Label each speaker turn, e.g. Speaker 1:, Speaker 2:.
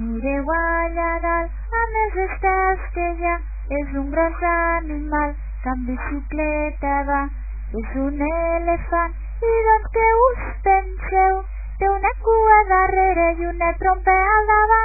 Speaker 1: Mireu allà dalt, a més estels que ja és un gros animal, que amb bicicleta va, és un elefant, i doncs què us penseu? Té una cua darrere i una trompa al davant.